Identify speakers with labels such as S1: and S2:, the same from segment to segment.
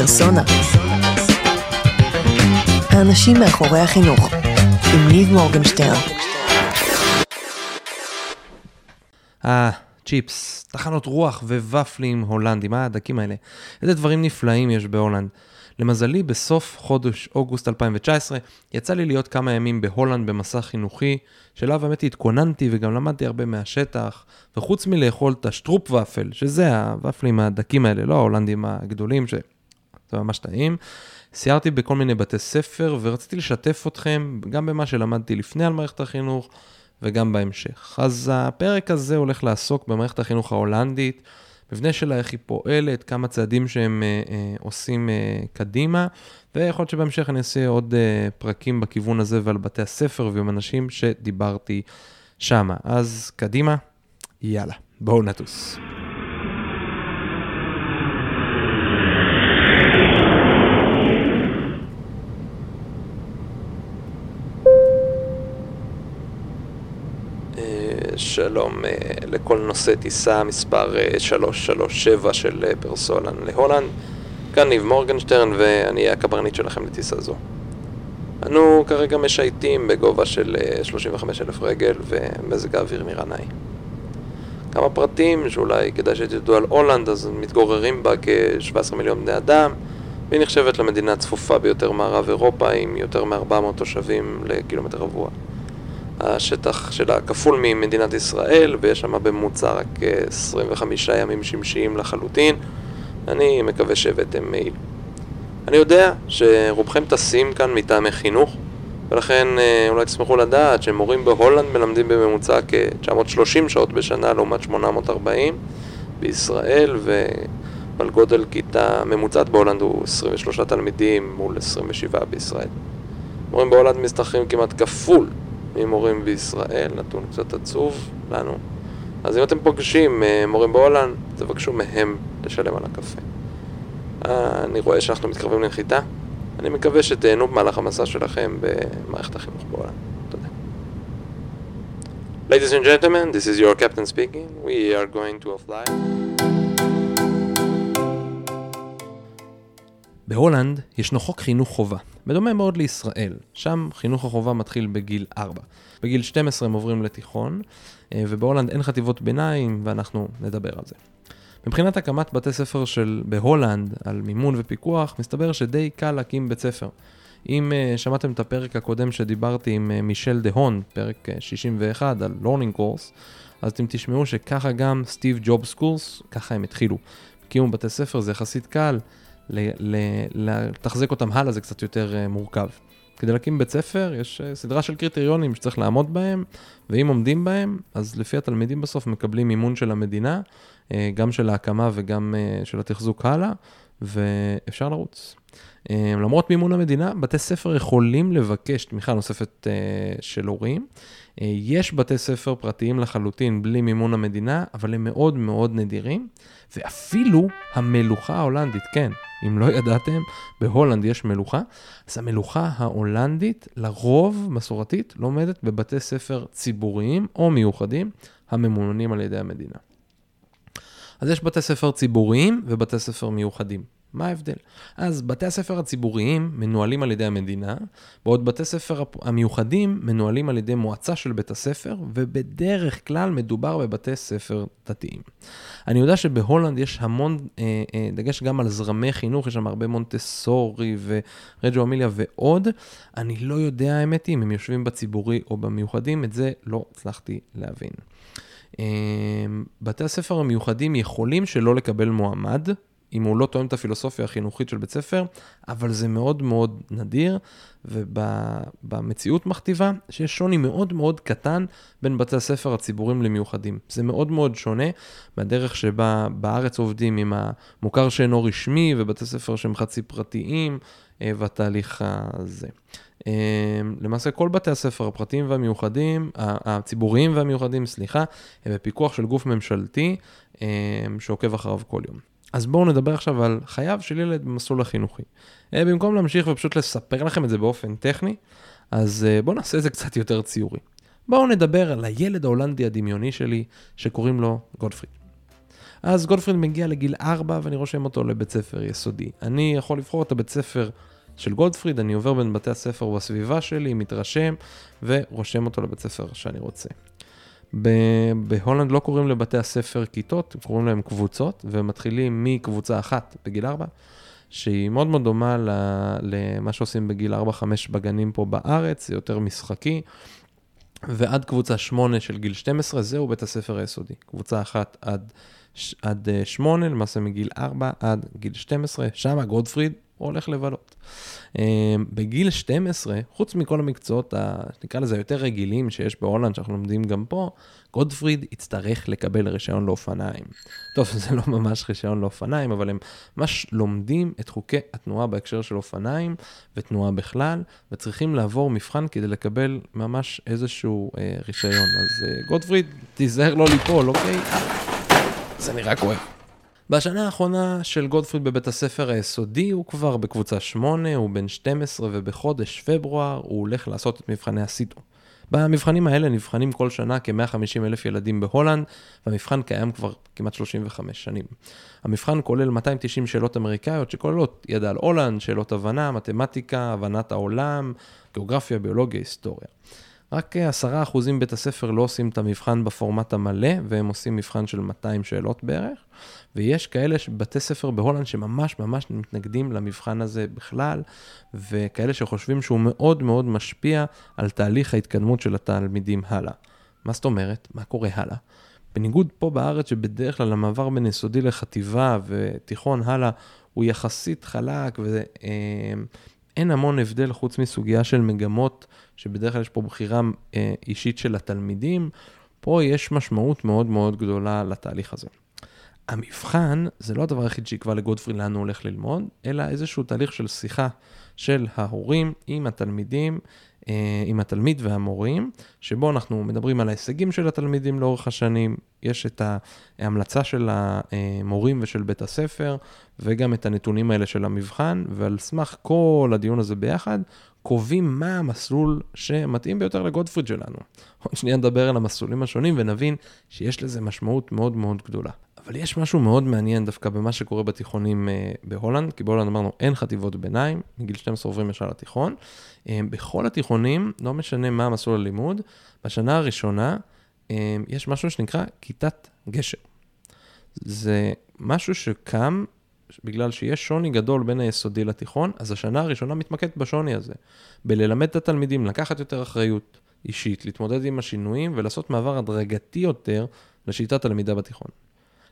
S1: פרסונה. האנשים מאחורי החינוך, עם ניב מורגנשטרן.
S2: אה, צ'יפס, תחנות רוח וופלים הולנדים, מה הדקים האלה? איזה דברים נפלאים יש בהולנד. למזלי, בסוף חודש אוגוסט 2019, יצא לי להיות כמה ימים בהולנד במסע חינוכי, שאליו האמת התכוננתי וגם למדתי הרבה מהשטח, וחוץ מלאכול את ה stroopwafel, שזה הוופלים הדקים האלה, לא ההולנדים הגדולים, שזה ממש טעים, סיירתי בכל מיני בתי ספר ורציתי לשתף אתכם גם במה שלמדתי לפני על מערכת החינוך וגם בהמשך. אז הפרק הזה הולך לעסוק במערכת החינוך ההולנדית. מבנה שלה, איך היא פועלת, כמה צעדים שהם אה, אה, עושים אה, קדימה, ויכול להיות שבהמשך אני אעשה עוד אה, פרקים בכיוון הזה ועל בתי הספר ועם אנשים שדיברתי שמה. אז קדימה, יאללה, בואו נטוס. שלום אה, לכל נושא טיסה מספר 337 אה, של אה, פרסולן להולנד. כאן ניב מורגנשטרן ואני אהיה הקברניט שלכם לטיסה זו. אנו כרגע משייטים בגובה של 35 אלף רגל ומזג האוויר נראה נאי. כמה פרטים שאולי כדאי שתדעו על הולנד, אז מתגוררים בה כ-17 מיליון בני אדם והיא נחשבת למדינה הצפופה ביותר מערב אירופה עם יותר מ-400 תושבים לקילומטר רבוע. השטח שלה כפול ממדינת ישראל, ויש שם בממוצע רק 25 ימים שמשיים לחלוטין. אני מקווה שהבאתם מעיל. אני יודע שרובכם טסים כאן מטעמי חינוך, ולכן אה, אולי תשמחו לדעת שמורים בהולנד מלמדים בממוצע כ-930 שעות בשנה לעומת 840 בישראל, ועל גודל כיתה ממוצעת בהולנד הוא 23 תלמידים מול 27 בישראל. מורים בהולנד משתכרים כמעט כפול ממורים בישראל, נתון קצת עצוב לנו. אז אם אתם פוגשים אה, מורים בהולנד, תבקשו מהם לשלם על הקפה. אני רואה שאנחנו מתקרבים לנחיתה. אני מקווה שתהנו במהלך המסע שלכם במערכת החינוך בהולנד. תודה. Ladies and gentlemen, this is your captain speaking. We are going to a בהולנד ישנו חוק חינוך חובה, בדומה מאוד לישראל, שם חינוך החובה מתחיל בגיל 4. בגיל 12 הם עוברים לתיכון, אה, ובהולנד אין חטיבות ביניים, ואנחנו נדבר על זה. מבחינת הקמת בתי ספר של בהולנד על מימון ופיקוח, מסתבר שדי קל להקים בית ספר. אם uh, שמעתם את הפרק הקודם שדיברתי עם uh, מישל דהון, פרק uh, 61 על לורנינג קורס, אז אתם תשמעו שככה גם סטיב ג'ובס קורס, ככה הם התחילו. הקימו בתי ספר, זה יחסית קל, לתחזק אותם הלאה זה קצת יותר uh, מורכב. כדי להקים בית ספר יש uh, סדרה של קריטריונים שצריך לעמוד בהם, ואם עומדים בהם, אז לפי התלמידים בסוף מקבלים מימון של המדינה, uh, גם של ההקמה וגם של התחזוק הלאה, ואפשר לרוץ. Uh, למרות מימון המדינה, בתי ספר יכולים לבקש תמיכה נוספת uh, של הורים. Uh, יש בתי ספר פרטיים לחלוטין בלי מימון המדינה, אבל הם מאוד מאוד נדירים, ואפילו המלוכה ההולנדית, כן, אם לא ידעתם, בהולנד יש מלוכה, אז המלוכה ההולנדית לרוב מסורתית לומדת בבתי ספר ציבוריים או מיוחדים הממומנים על ידי המדינה. אז יש בתי ספר ציבוריים ובתי ספר מיוחדים. מה ההבדל? אז בתי הספר הציבוריים מנוהלים על ידי המדינה, בעוד בתי הספר המיוחדים מנוהלים על ידי מועצה של בית הספר, ובדרך כלל מדובר בבתי ספר דתיים. אני יודע שבהולנד יש המון אה, אה, דגש גם על זרמי חינוך, יש שם הרבה מונטסורי ורג'ו אמיליה ועוד. אני לא יודע האמת אם הם יושבים בציבורי או במיוחדים, את זה לא הצלחתי להבין. אה, בתי הספר המיוחדים יכולים שלא לקבל מועמד, אם הוא לא תואם את הפילוסופיה החינוכית של בית ספר, אבל זה מאוד מאוד נדיר, ובמציאות מכתיבה שיש שוני מאוד מאוד קטן בין בתי הספר הציבוריים למיוחדים. זה מאוד מאוד שונה בדרך שבה בארץ עובדים עם המוכר שאינו רשמי ובתי ספר שהם חצי פרטיים, אה, והתהליך הזה. אה, למעשה כל בתי הספר הפרטיים והמיוחדים, הציבוריים והמיוחדים, סליחה, הם בפיקוח של גוף ממשלתי אה, שעוקב אחריו כל יום. אז בואו נדבר עכשיו על חייו של ילד במסלול החינוכי. אה, במקום להמשיך ופשוט לספר לכם את זה באופן טכני, אז אה, בואו נעשה את זה קצת יותר ציורי. בואו נדבר על הילד ההולנדי הדמיוני שלי, שקוראים לו גוטפריד. אז גוטפריד מגיע לגיל 4 ואני רושם אותו לבית ספר יסודי. אני יכול לבחור את הבית ספר של גוטפריד, אני עובר בין בתי הספר בסביבה שלי, מתרשם ורושם אותו לבית ספר שאני רוצה. בהולנד לא קוראים לבתי הספר כיתות, קוראים להם קבוצות, ומתחילים מקבוצה אחת בגיל 4, שהיא מאוד מאוד דומה למה שעושים בגיל 4-5 בגנים פה בארץ, זה יותר משחקי. ועד קבוצה 8 של גיל 12, זהו בית הספר היסודי. קבוצה אחת עד, עד 8, למעשה מגיל 4 עד גיל 12, שם גודפריד הולך לבלות. אמ, בגיל 12, חוץ מכל המקצועות, נקרא לזה יותר רגילים שיש בהולנד, שאנחנו לומדים גם פה, גודפריד יצטרך לקבל רישיון לאופניים. טוב, זה לא ממש רישיון לאופניים, אבל הם ממש לומדים את חוקי התנועה בהקשר של אופניים ותנועה בכלל, וצריכים לעבור מבחן כדי לקבל ממש איזשהו אה, רישיון. אז אה, גודפריד, תיזהר לא ליפול, אוקיי? אה, זה נראה כואב. בשנה האחרונה של גודפריד בבית הספר היסודי הוא כבר בקבוצה 8, הוא בן 12 ובחודש פברואר הוא הולך לעשות את מבחני הסיטו. במבחנים האלה נבחנים כל שנה כ-150 אלף ילדים בהולנד, והמבחן קיים כבר כמעט 35 שנים. המבחן כולל 290 שאלות אמריקאיות שכוללות ידע על הולנד, שאלות הבנה, מתמטיקה, הבנת העולם, גיאוגרפיה, ביולוגיה, היסטוריה. רק עשרה אחוזים בית הספר לא עושים את המבחן בפורמט המלא, והם עושים מבחן של 200 שאלות בערך, ויש כאלה בתי ספר בהולנד שממש ממש מתנגדים למבחן הזה בכלל, וכאלה שחושבים שהוא מאוד מאוד משפיע על תהליך ההתקדמות של התלמידים הלאה. מה זאת אומרת? מה קורה הלאה? בניגוד פה בארץ, שבדרך כלל המעבר בין יסודי לחטיבה ותיכון הלאה הוא יחסית חלק, ו... אין המון הבדל חוץ מסוגיה של מגמות, שבדרך כלל יש פה בחירה אה, אישית של התלמידים, פה יש משמעות מאוד מאוד גדולה לתהליך הזה. המבחן זה לא הדבר היחיד שיקבע לגודפרי לאן הוא הולך ללמוד, אלא איזשהו תהליך של שיחה של ההורים עם התלמידים, עם התלמיד והמורים, שבו אנחנו מדברים על ההישגים של התלמידים לאורך השנים, יש את ההמלצה של המורים ושל בית הספר, וגם את הנתונים האלה של המבחן, ועל סמך כל הדיון הזה ביחד, קובעים מה המסלול שמתאים ביותר לגוטפריד שלנו. עוד שנייה נדבר על המסלולים השונים ונבין שיש לזה משמעות מאוד מאוד גדולה. אבל יש משהו מאוד מעניין דווקא במה שקורה בתיכונים אה, בהולנד, כי בהולנד אמרנו אין חטיבות ביניים, מגיל 12 עוברים ישר לתיכון. Uh, בכל התיכונים, לא משנה מה המסלול הלימוד, בשנה הראשונה uh, יש משהו שנקרא כיתת גשר. זה משהו שקם בגלל שיש שוני גדול בין היסודי לתיכון, אז השנה הראשונה מתמקדת בשוני הזה, בללמד את התלמידים לקחת יותר אחריות אישית, להתמודד עם השינויים ולעשות מעבר הדרגתי יותר לשיטת הלמידה בתיכון.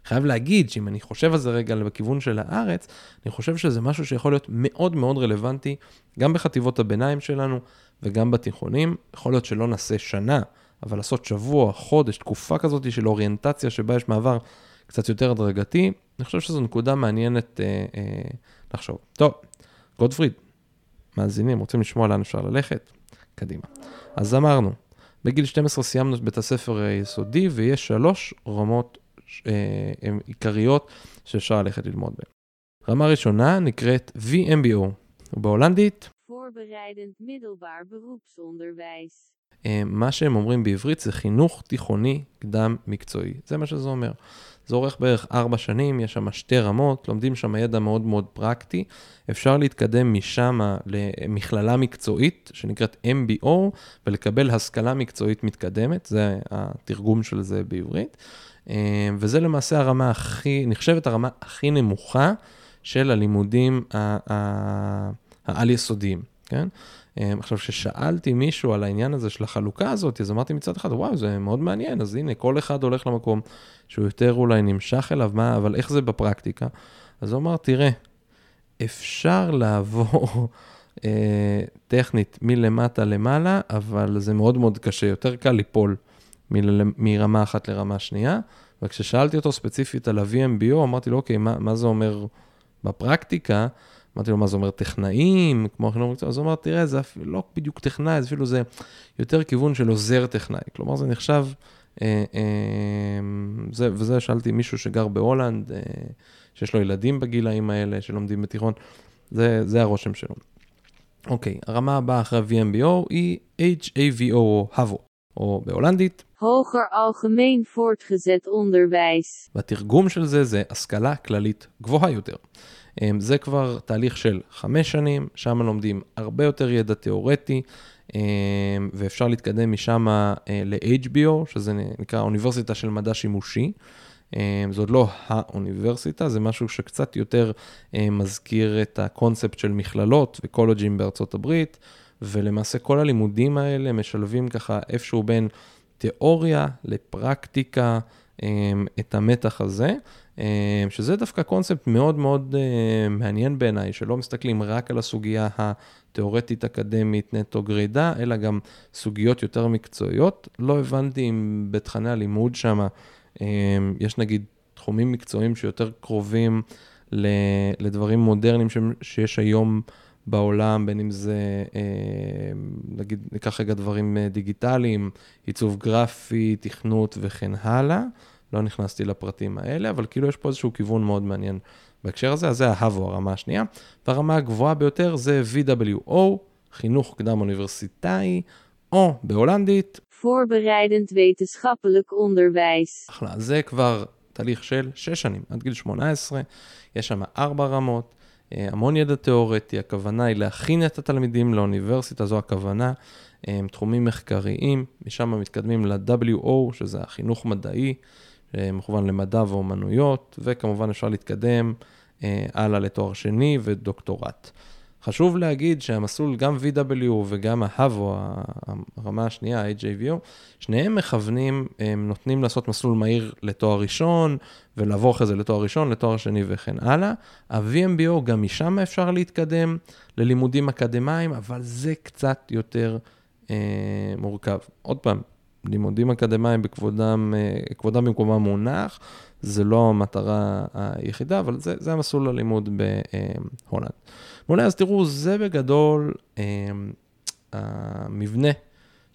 S2: חייב להגיד שאם אני חושב על זה רגע בכיוון של הארץ, אני חושב שזה משהו שיכול להיות מאוד מאוד רלוונטי, גם בחטיבות הביניים שלנו וגם בתיכונים. יכול להיות שלא נעשה שנה, אבל לעשות שבוע, חודש, תקופה כזאת של אוריינטציה שבה יש מעבר קצת יותר הדרגתי, אני חושב שזו נקודה מעניינת אה, אה, לחשוב. טוב, גודפריד, מאזינים, רוצים לשמוע לאן אפשר ללכת? קדימה. אז אמרנו, בגיל 12 סיימנו את בית הספר היסודי, ויש שלוש רמות אה, עיקריות שאפשר ללכת ללמוד בהן. רמה ראשונה נקראת VMBO, ובהולנדית... אה, מה שהם אומרים בעברית זה חינוך תיכוני קדם מקצועי, זה מה שזה אומר. זה אורך בערך ארבע שנים, יש שם שתי רמות, לומדים שם ידע מאוד מאוד פרקטי. אפשר להתקדם משם למכללה מקצועית שנקראת MBO ולקבל השכלה מקצועית מתקדמת, זה התרגום של זה בעברית. אה, וזה למעשה הרמה הכי, נחשבת הרמה הכי נמוכה של הלימודים העל-יסודיים, כן? אה, עכשיו, כששאלתי מישהו על העניין הזה של החלוקה הזאת, אז אמרתי מצד אחד, וואו, זה מאוד מעניין, אז הנה, כל אחד הולך למקום שהוא יותר אולי נמשך אליו, מה, אבל איך זה בפרקטיקה? אז הוא אמר, תראה, אפשר לעבור אה, טכנית מלמטה למעלה, אבל זה מאוד מאוד קשה, יותר קל ליפול מ- מרמה אחת לרמה שנייה. וכששאלתי אותו ספציפית על ה-VMBO, אמרתי לו, אוקיי, מה, מה זה אומר בפרקטיקה? אמרתי לו, מה זה אומר טכנאים, כמו חינוך מקצוע? אז הוא אמר, תראה, זה אפילו לא בדיוק טכנאי, זה אפילו זה יותר כיוון של עוזר טכנאי. כלומר, זה נחשב, אה, אה, זה, וזה שאלתי מישהו שגר בהולנד, אה, שיש לו ילדים בגילאים האלה, שלומדים בתיכון, זה, זה הרושם שלו. אוקיי, הרמה הבאה אחרי VMBO היא HAVO, או HAVO, או בהולנדית,
S3: Hoger algemeen voortgezet onderwijs.
S2: והתרגום של זה זה השכלה כללית גבוהה יותר. אמ, זה כבר תהליך של חמש שנים, שם לומדים הרבה יותר ידע תיאורטי, אמ, ואפשר להתקדם משם אה, ל-HBO, שזה נקרא אוניברסיטה של מדע שימושי. אמ, זה עוד לא האוניברסיטה, זה משהו שקצת יותר מזכיר את הקונספט של מכללות וקולג'ים בארצות הברית, ולמעשה כל הלימודים האלה משלבים ככה איפשהו בין תיאוריה לפרקטיקה, את המתח הזה. אה, שזה דווקא קונספט מאוד מאוד אה, מעניין בעיניי, שלא מסתכלים רק על הסוגיה התיאורטית-אקדמית נטו גרידה, אלא גם סוגיות יותר מקצועיות. לא הבנתי אם בתכני הלימוד שם אה, יש נגיד תחומים מקצועיים שיותר קרובים לדברים מודרניים שיש היום בעולם, בין אם זה, נגיד, ניקח רגע דברים דיגיטליים, עיצוב גרפי, תכנות וכן הלאה. לא נכנסתי לפרטים האלה, אבל כאילו יש פה איזשהו כיוון מאוד מעניין בהקשר הזה, אז זה ההבו, הרמה השנייה. והרמה הגבוהה ביותר זה VWO, חינוך קדם אוניברסיטאי, או בהולנדית.
S3: Voorbereidend wetenschappelijk onderwijs.
S2: אחלה, זה כבר תהליך של 6 שנים, עד גיל 18, יש שם 4 רמות. אה, המון ידע תיאורטי, הכוונה היא להכין את התלמידים לאוניברסיטה, זו הכוונה. אה, תחומים מחקריים, משם מתקדמים ל-WO, שזה החינוך מדעי, מכוון למדע ואומנויות, וכמובן אפשר להתקדם אה, הלאה לתואר שני ודוקטורט. חשוב להגיד שהמסלול, גם VW וגם ה-HAVO, הרמה השנייה, ה-HJVO, שניהם מכוונים, הם נותנים לעשות מסלול מהיר לתואר ראשון, ולעבור אחרי זה לתואר ראשון, לתואר שני וכן הלאה. ה-VMBO, גם משם אפשר להתקדם ללימודים אקדמיים, אבל זה קצת יותר אה, מורכב. עוד פעם, לימודים אקדמיים בכבודם, אה, כבודם במקומם מונח, זה לא המטרה היחידה, אבל זה, זה המסלול הלימוד בהולנד. מעולה, אז תראו, זה בגדול אה, המבנה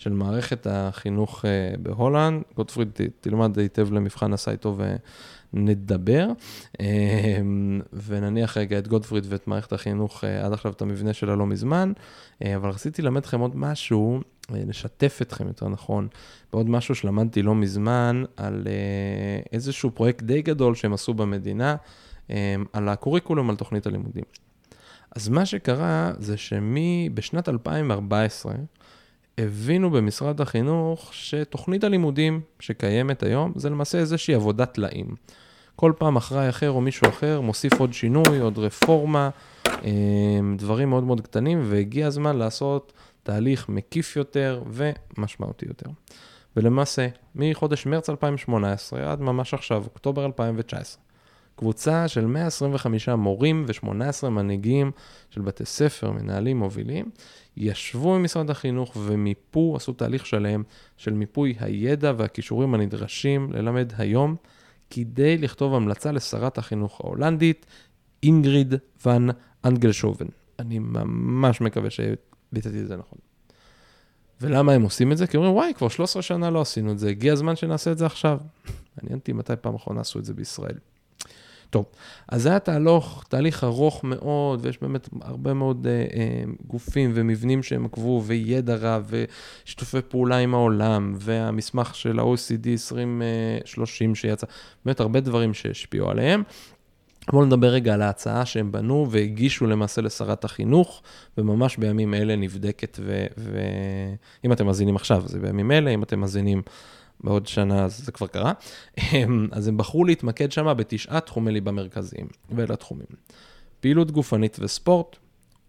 S2: של מערכת החינוך אה, בהולנד. גוטפריד, תלמד היטב למבחן ה Cito ונדבר. ונניח רגע את גוטפריד ואת מערכת החינוך עד עכשיו, את המבנה שלה לא מזמן, אבל רציתי ללמד לכם עוד משהו אה, לשתף אתכם, יותר נכון, בעוד משהו שלמדתי לא מזמן, על אה, איזשהו פרויקט די גדול שהם עשו במדינה, אה, על ה curriculum, על תוכנית הלימודים. אז מה שקרה זה שבשנת 2014, הבינו במשרד החינוך שתוכנית הלימודים שקיימת היום, זה למעשה איזושהי עבודת טלאים. כל פעם אחראי אחר או מישהו אחר מוסיף עוד שינוי, עוד רפורמה, דברים מאוד מאוד קטנים, והגיע הזמן לעשות תהליך מקיף יותר ומשמעותי יותר. ולמעשה, מחודש מרץ 2018 עד ממש עכשיו, אוקטובר 2019, קבוצה של 125 מורים ו-18 מנהיגים של בתי ספר, מנהלים מובילים, ישבו עם משרד החינוך ומיפו, עשו תהליך שלם של מיפוי הידע והכישורים הנדרשים ללמד היום, כדי לכתוב המלצה לשרת החינוך ההולנדית, אינגריד ואן אנגלשובן. אני ממש מקווה ביטאתי את זה נכון. ולמה הם עושים את זה? כי אומרים, וואי, כבר 13 שנה לא עשינו את זה, הגיע הזמן שנעשה את זה עכשיו. מעניין אותי מתי פעם אחרונה עשו את זה בישראל. טוב, אז זה היה תהלוך, תהליך ארוך מאוד, ויש באמת הרבה מאוד אה, אה, גופים ומבנים שהם עקבו, וידע רב, ושיתופי פעולה עם העולם, והמסמך של ה-OECD 2030 שיצא, באמת הרבה דברים שהשפיעו עליהם. בואו נדבר רגע על ההצעה שהם בנו והגישו למעשה לשרת החינוך, וממש בימים אלה נבדקת, ואם אתם מאזינים עכשיו, זה בימים אלה, אם אתם מאזינים בעוד שנה, זה כבר קרה. אז הם בחרו להתמקד שם בתשעה תחומי ליבה מרכזיים, ואלה התחומים. פעילות גופנית וספורט,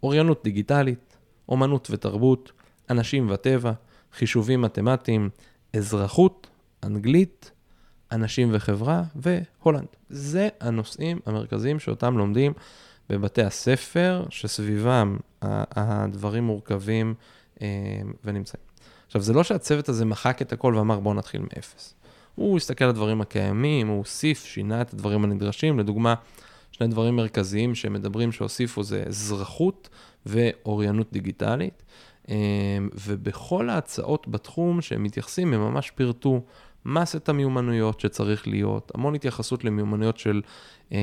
S2: אוריינות דיגיטלית, אומנות ותרבות, אנשים וטבע, חישובים מתמטיים, אזרחות, אנגלית, אנשים וחברה והולנד. זה הנושאים המרכזיים שאותם לומדים בבתי הספר, שסביבם הדברים מורכבים אה, ונמצאים. עכשיו, זה לא שהצוות הזה מחק את הכל ואמר בואו נתחיל מאפס. הוא הסתכל על הדברים הקיימים, הוא הוסיף, שינה את הדברים הנדרשים. לדוגמה, שני דברים מרכזיים שמדברים שהוסיפו זה אזרחות ואוריינות דיגיטלית. אה, ובכל ההצעות בתחום שהם מתייחסים, הם ממש פירטו מה סט המיומנויות שצריך להיות, המון התייחסות למיומנויות של אה,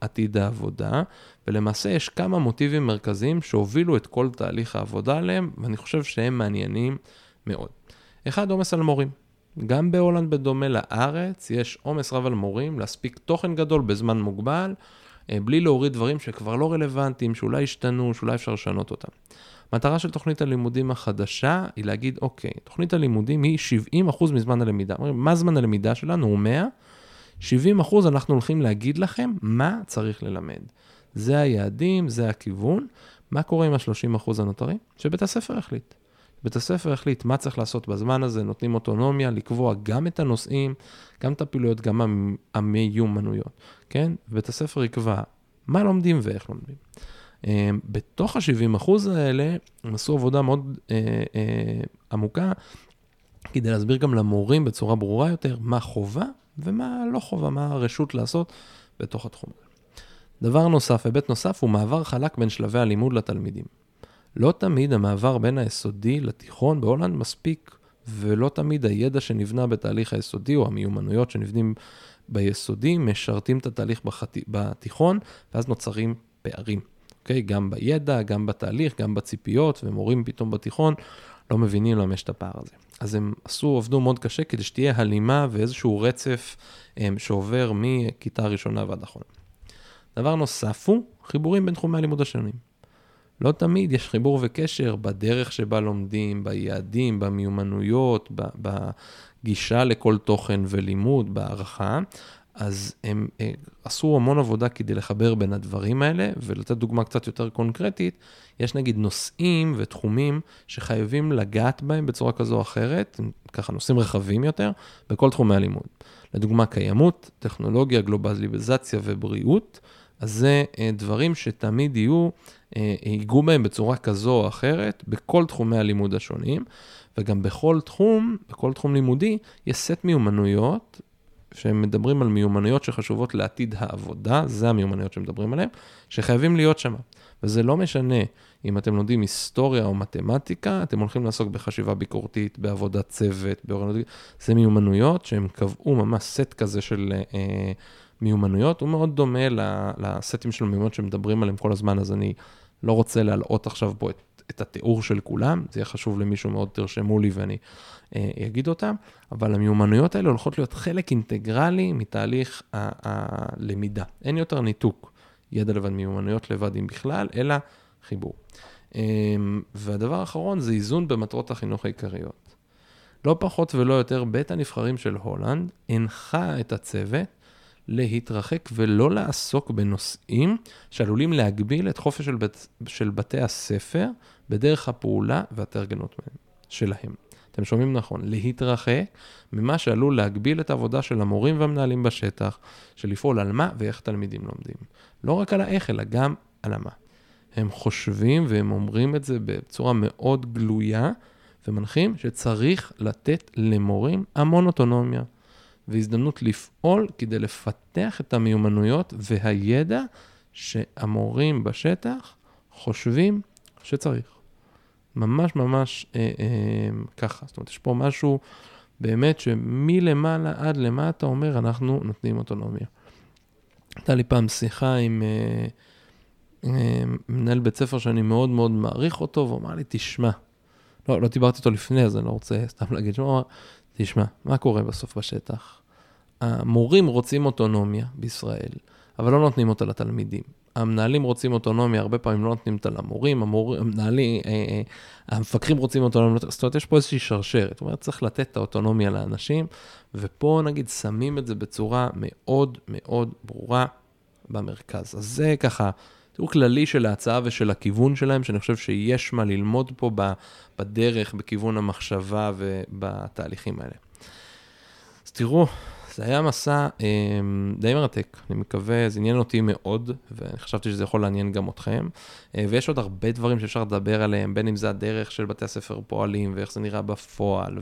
S2: עתיד העבודה, ולמעשה יש כמה מוטיבים מרכזיים שהובילו את כל תהליך העבודה עליהם, ואני חושב שהם מעניינים מאוד. אחד, עומס על מורים. גם בהולנד, בדומה לארץ, יש עומס רב על מורים להספיק תוכן גדול בזמן מוגבל, אה, בלי להוריד דברים שכבר לא רלוונטיים, שאולי השתנו, שאולי אפשר לשנות אותם. מטרה של תוכנית הלימודים החדשה היא להגיד, אוקיי, תוכנית הלימודים היא 70% מזמן הלמידה. מה זמן הלמידה שלנו? הוא 100, 70% אנחנו הולכים להגיד לכם מה צריך ללמד. זה היעדים, זה הכיוון. מה קורה עם ה-30% הנותרים? שבית הספר יחליט. בית הספר יחליט מה צריך לעשות בזמן הזה, נותנים אוטונומיה לקבוע גם את הנושאים, גם את הפעילויות, גם המיומנויות, כן? בית הספר יקבע מה לומדים ואיך לומדים. אה, בתוך ה-70% האלה, הם עשו עבודה מאוד אה, אה, עמוקה, כדי להסביר גם למורים בצורה ברורה יותר מה חובה ומה לא חובה, מה הרשות לעשות בתוך התחום הזה. דבר נוסף, היבט נוסף, הוא מעבר חלק בין שלבי הלימוד לתלמידים. לא תמיד המעבר בין היסודי לתיכון בהולנד מספיק, ולא תמיד הידע שנבנה בתהליך היסודי או המיומנויות שנבנים ביסודי משרתים את התהליך בחת... בתיכון, ואז נוצרים פערים. אוקיי? גם בידע, גם בתהליך, גם בציפיות, ומורים פתאום בתיכון לא מבינים למה יש את הפער הזה. אז הם עשו, עבדו מאוד קשה כדי שתהיה הלימה ואיזשהו רצף הם, אמ, שעובר מכיתה ראשונה ועד אחרונה. דבר נוסף הוא חיבורים בין תחומי הלימוד השונים. לא תמיד יש חיבור וקשר בדרך שבה לומדים, ביעדים, במיומנויות, בגישה לכל תוכן ולימוד, בהערכה. אז הם אה, עשו המון עבודה כדי לחבר בין הדברים האלה, ולתת דוגמה קצת יותר קונקרטית, יש נגיד נושאים ותחומים שחייבים לגעת בהם בצורה כזו או אחרת, ככה נושאים רחבים יותר, בכל תחומי הלימוד. לדוגמה, קיימות, טכנולוגיה, גלובליזציה ובריאות, אז זה אה, דברים שתמיד יהיו, אה, ייגעו בהם בצורה כזו או אחרת בכל תחומי הלימוד השונים, וגם בכל תחום, בכל תחום לימודי, יש סט מיומנויות שהם מדברים על מיומנויות שחשובות לעתיד העבודה, זה המיומנויות שמדברים עליהן, שחייבים להיות שם. וזה לא משנה אם אתם לומדים היסטוריה או מתמטיקה, אתם הולכים לעסוק בחשיבה ביקורתית, בעבודת צוות, באוריינות, זה מיומנויות שהם קבעו ממש סט כזה של אה, מיומנויות, הוא מאוד דומה לסטים של מיומנויות שמדברים עליהם כל הזמן, אז אני לא רוצה להלאות עכשיו פה את, את התיאור של כולם, זה יהיה חשוב למישהו מאוד, תרשמו לי ואני אה, אגיד אותם, אבל המיומנויות האלה הולכות להיות חלק אינטגרלי מתהליך הלמידה. אין יותר ניתוק ידע לבד מיומנויות לבד אם בכלל, אלא חיבור. אה, והדבר האחרון זה איזון במטרות החינוך העיקריות. לא פחות ולא יותר, בית הנבחרים של הולנד הנחה את הצוות להתרחק ולא לעסוק בנושאים שעלולים להגביל את חופש של, בית, של בתי הספר בדרך הפעולה והתארגנות שלהם. אתם שומעים נכון, להתרחק ממה שעלול להגביל את העבודה של המורים והמנהלים בשטח, של לפעול על מה ואיך תלמידים לומדים. לא רק על האיך, אלא גם על המה. הם חושבים והם אומרים את זה בצורה מאוד גלויה, ומנחים שצריך לתת למורים המון אוטונומיה. והזדמנות לפעול כדי לפתח את המיומנויות והידע שהמורים בשטח חושבים שצריך. ממש ממש אה, אה, ככה. זאת אומרת, יש פה משהו באמת שמלמעלה עד למטה אומר, אנחנו נותנים אוטונומיה. הייתה לי פעם שיחה עם אה, אה, מנהל בית ספר שאני מאוד מאוד מעריך אותו, והוא אמר לי, תשמע, לא, לא דיברתי איתו לפני, אז אני לא רוצה סתם להגיד, שהוא תשמע, מה קורה בסוף בשטח? המורים רוצים אוטונומיה בישראל, אבל לא נותנים אותה לתלמידים. המנהלים רוצים אוטונומיה, הרבה פעמים לא נותנים אותה למורים, המור... המנהלים, אה, אה, המפקחים רוצים אוטונומיה, זאת אומרת, יש פה איזושהי שרשרת, זאת אומרת, צריך לתת את האוטונומיה לאנשים, ופה נגיד שמים את זה בצורה מאוד מאוד ברורה במרכז. אז זה ככה תיאור כללי של ההצעה ושל הכיוון שלהם, שאני חושב שיש מה ללמוד פה בדרך, בכיוון המחשבה ובתהליכים האלה. אז תראו, זה היה מסע אה, די מרתק, אני מקווה, זה עניין אותי מאוד, ואני חשבתי שזה יכול לעניין גם אתכם. אה, ויש עוד הרבה דברים שאפשר לדבר עליהם, בין אם זה הדרך של בתי הספר פועלים, ואיך זה נראה בפועל,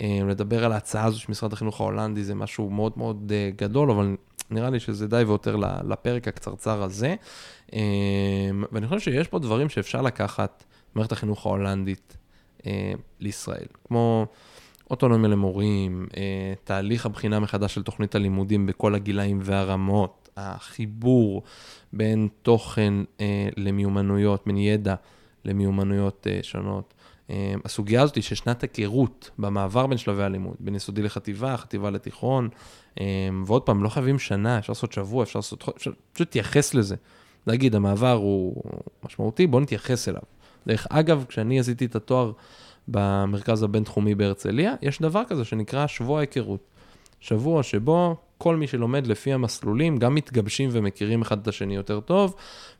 S2: ולדבר אה, על ההצעה הזו של משרד החינוך ההולנדי, זה משהו מאוד מאוד אה, גדול, אבל נראה לי שזה די ויותר לפרק הקצרצר הזה. אה, ואני חושב שיש פה דברים שאפשר לקחת מערכת החינוך ההולנדית אה, לישראל, כמו... אוטונומיה למורים, אה, תהליך הבחינה מחדש של תוכנית הלימודים בכל הגילאים והרמות, החיבור בין תוכן אה, למיומנויות, בין ידע למיומנויות אה, שונות, הסוגיה הזאת של שנת היכרות במעבר בין שלבי הלימוד, בין יסודי לחטיבה, חטיבה לתיכון, ועוד פעם, לא חייבים שנה, אפשר לעשות שבוע, אפשר לעשות חודש, פשוט להתייחס לזה. להגיד, המעבר הוא משמעותי, בואו נתייחס אליו. דרך אגב, כשאני עשיתי את התואר במרכז הבינתחומי בהרצליה, יש דבר כזה שנקרא שבוע ההיכרות. שבוע שבו כל מי שלומד לפי המסלולים, גם מתגבשים ומכירים אחד את השני יותר טוב,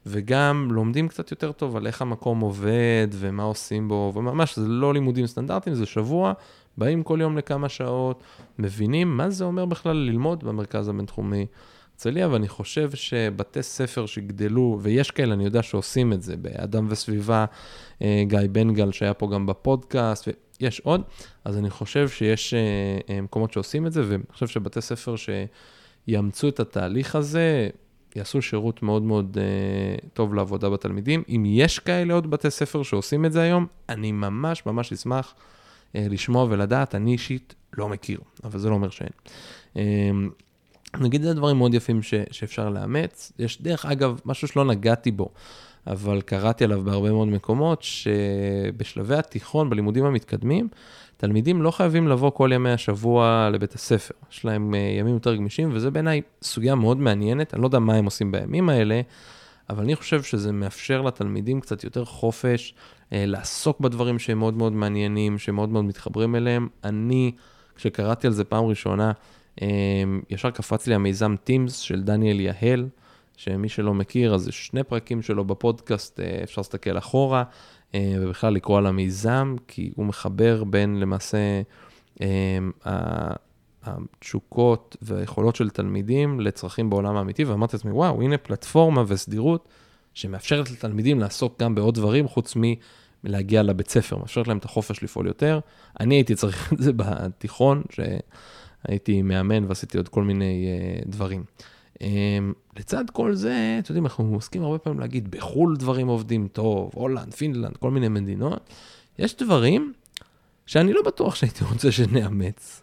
S2: וגם לומדים קצת יותר טוב על איך המקום עובד ומה עושים בו, וממש זה לא לימודים סטנדרטיים, זה שבוע, באים כל יום לכמה שעות, מבינים מה זה אומר בכלל ללמוד במרכז הבינתחומי. הרצליה, ואני חושב שבתי ספר שיגדלו, ויש כאלה, אני יודע שעושים את זה, באדם וסביבה, אה, גיא בן גל שהיה פה גם בפודקאסט, ויש עוד, אז אני חושב שיש אה, אה, מקומות שעושים את זה, ואני חושב שבתי ספר שיאמצו את התהליך הזה, יעשו שירות מאוד מאוד uh, טוב לעבודה בתלמידים. אם יש כאלה עוד בתי ספר שעושים את זה היום, אני ממש ממש אשמח uh, לשמוע ולדעת. אני אישית לא מכיר, אבל זה לא אומר שאין. Uh, נגיד זה דברים מאוד יפים ש, שאפשר לאמץ. יש דרך אגב, משהו שלא נגעתי בו, אבל קראתי עליו בהרבה מאוד מקומות, שבשלבי התיכון, בלימודים המתקדמים, תלמידים לא חייבים לבוא כל ימי השבוע לבית הספר. יש להם אה, ימים יותר גמישים, וזה בעיניי סוגיה מאוד מעניינת. אני לא יודע מה הם עושים בימים האלה, אבל אני חושב שזה מאפשר לתלמידים קצת יותר חופש, אה, לעסוק בדברים שהם מאוד מאוד מעניינים, שהם מאוד מאוד מתחברים אליהם. אני, כשקראתי על זה פעם ראשונה, ישר קפץ לי המיזם Teams של דניאל יהל, שמי שלא מכיר, אז יש שני פרקים שלו בפודקאסט, אה, אפשר להסתכל אחורה, אה, ובכלל לקרוא על המיזם, כי הוא מחבר בין למעשה אמ, התשוקות והיכולות של תלמידים לצרכים בעולם האמיתי, ואמרתי לעצמי, וואו, הנה פלטפורמה וסדירות שמאפשרת לתלמידים לעסוק גם בעוד דברים, חוץ מלהגיע לבית ספר, מאפשרת להם את החופש לפעול יותר. אני הייתי צריך את זה בתיכון, ש... הייתי מאמן ועשיתי עוד כל מיני uh, דברים. Um, לצד כל זה, אתם יודעים, אנחנו עוסקים הרבה פעמים להגיד, בחו"ל דברים עובדים טוב, הולנד, פינלנד, כל מיני מדינות. יש דברים שאני לא בטוח שהייתי רוצה שנאמץ.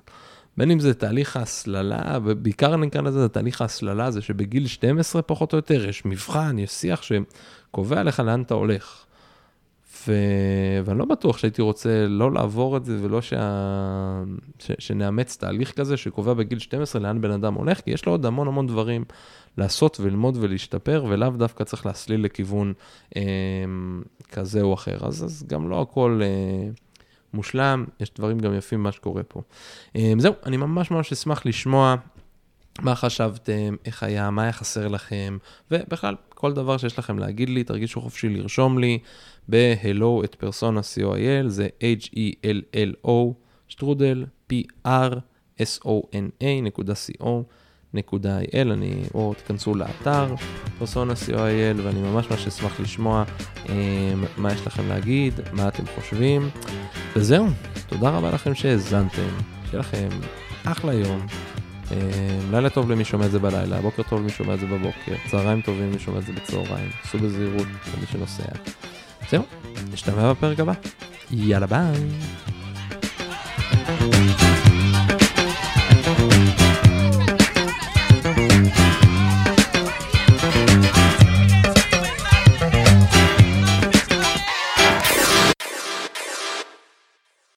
S2: בין אם זה תהליך ההסללה, ובעיקר נקרא לזה תהליך ההסללה, זה שבגיל 12 פחות או יותר יש מבחן, יש שיח שקובע לך לאן אתה הולך. ו... ואני לא בטוח שהייתי רוצה לא לעבור את זה ולא שה... ש... שנאמץ תהליך כזה שקובע בגיל 12 לאן בן אדם הולך, כי יש לו עוד המון המון דברים לעשות וללמוד ולהשתפר, ולאו דווקא צריך להסליל לכיוון אה, כזה או אחר. אז, אז גם לא הכל אה, מושלם, יש דברים גם יפים במה שקורה פה. אה, זהו, אני ממש ממש אשמח לשמוע מה חשבתם, איך היה, מה היה חסר לכם, ובכלל, כל דבר שיש לכם להגיד לי, תרגישו חופשי לרשום לי ב-hello את פרסונה co.il, זה h-e-l-l-o, שטרודל, p-r-s-o-n-a נקודה co. נקודה .il, אני, או תכנסו לאתר פרסונה co.il ואני ממש ממש אשמח לשמוע אה, מה יש לכם להגיד, מה אתם חושבים, וזהו, תודה רבה לכם שהאזנתם, שיהיה לכם אחלה יום. אה, לילה טוב למי שומע את זה בלילה, בוקר טוב למי שומע את זה בבוקר, צהריים טובים למי שומע את זה בצהריים, סעו בזהירות למי שנוסע. זהו, נשתמע בפרק הבא. יאללה ביי.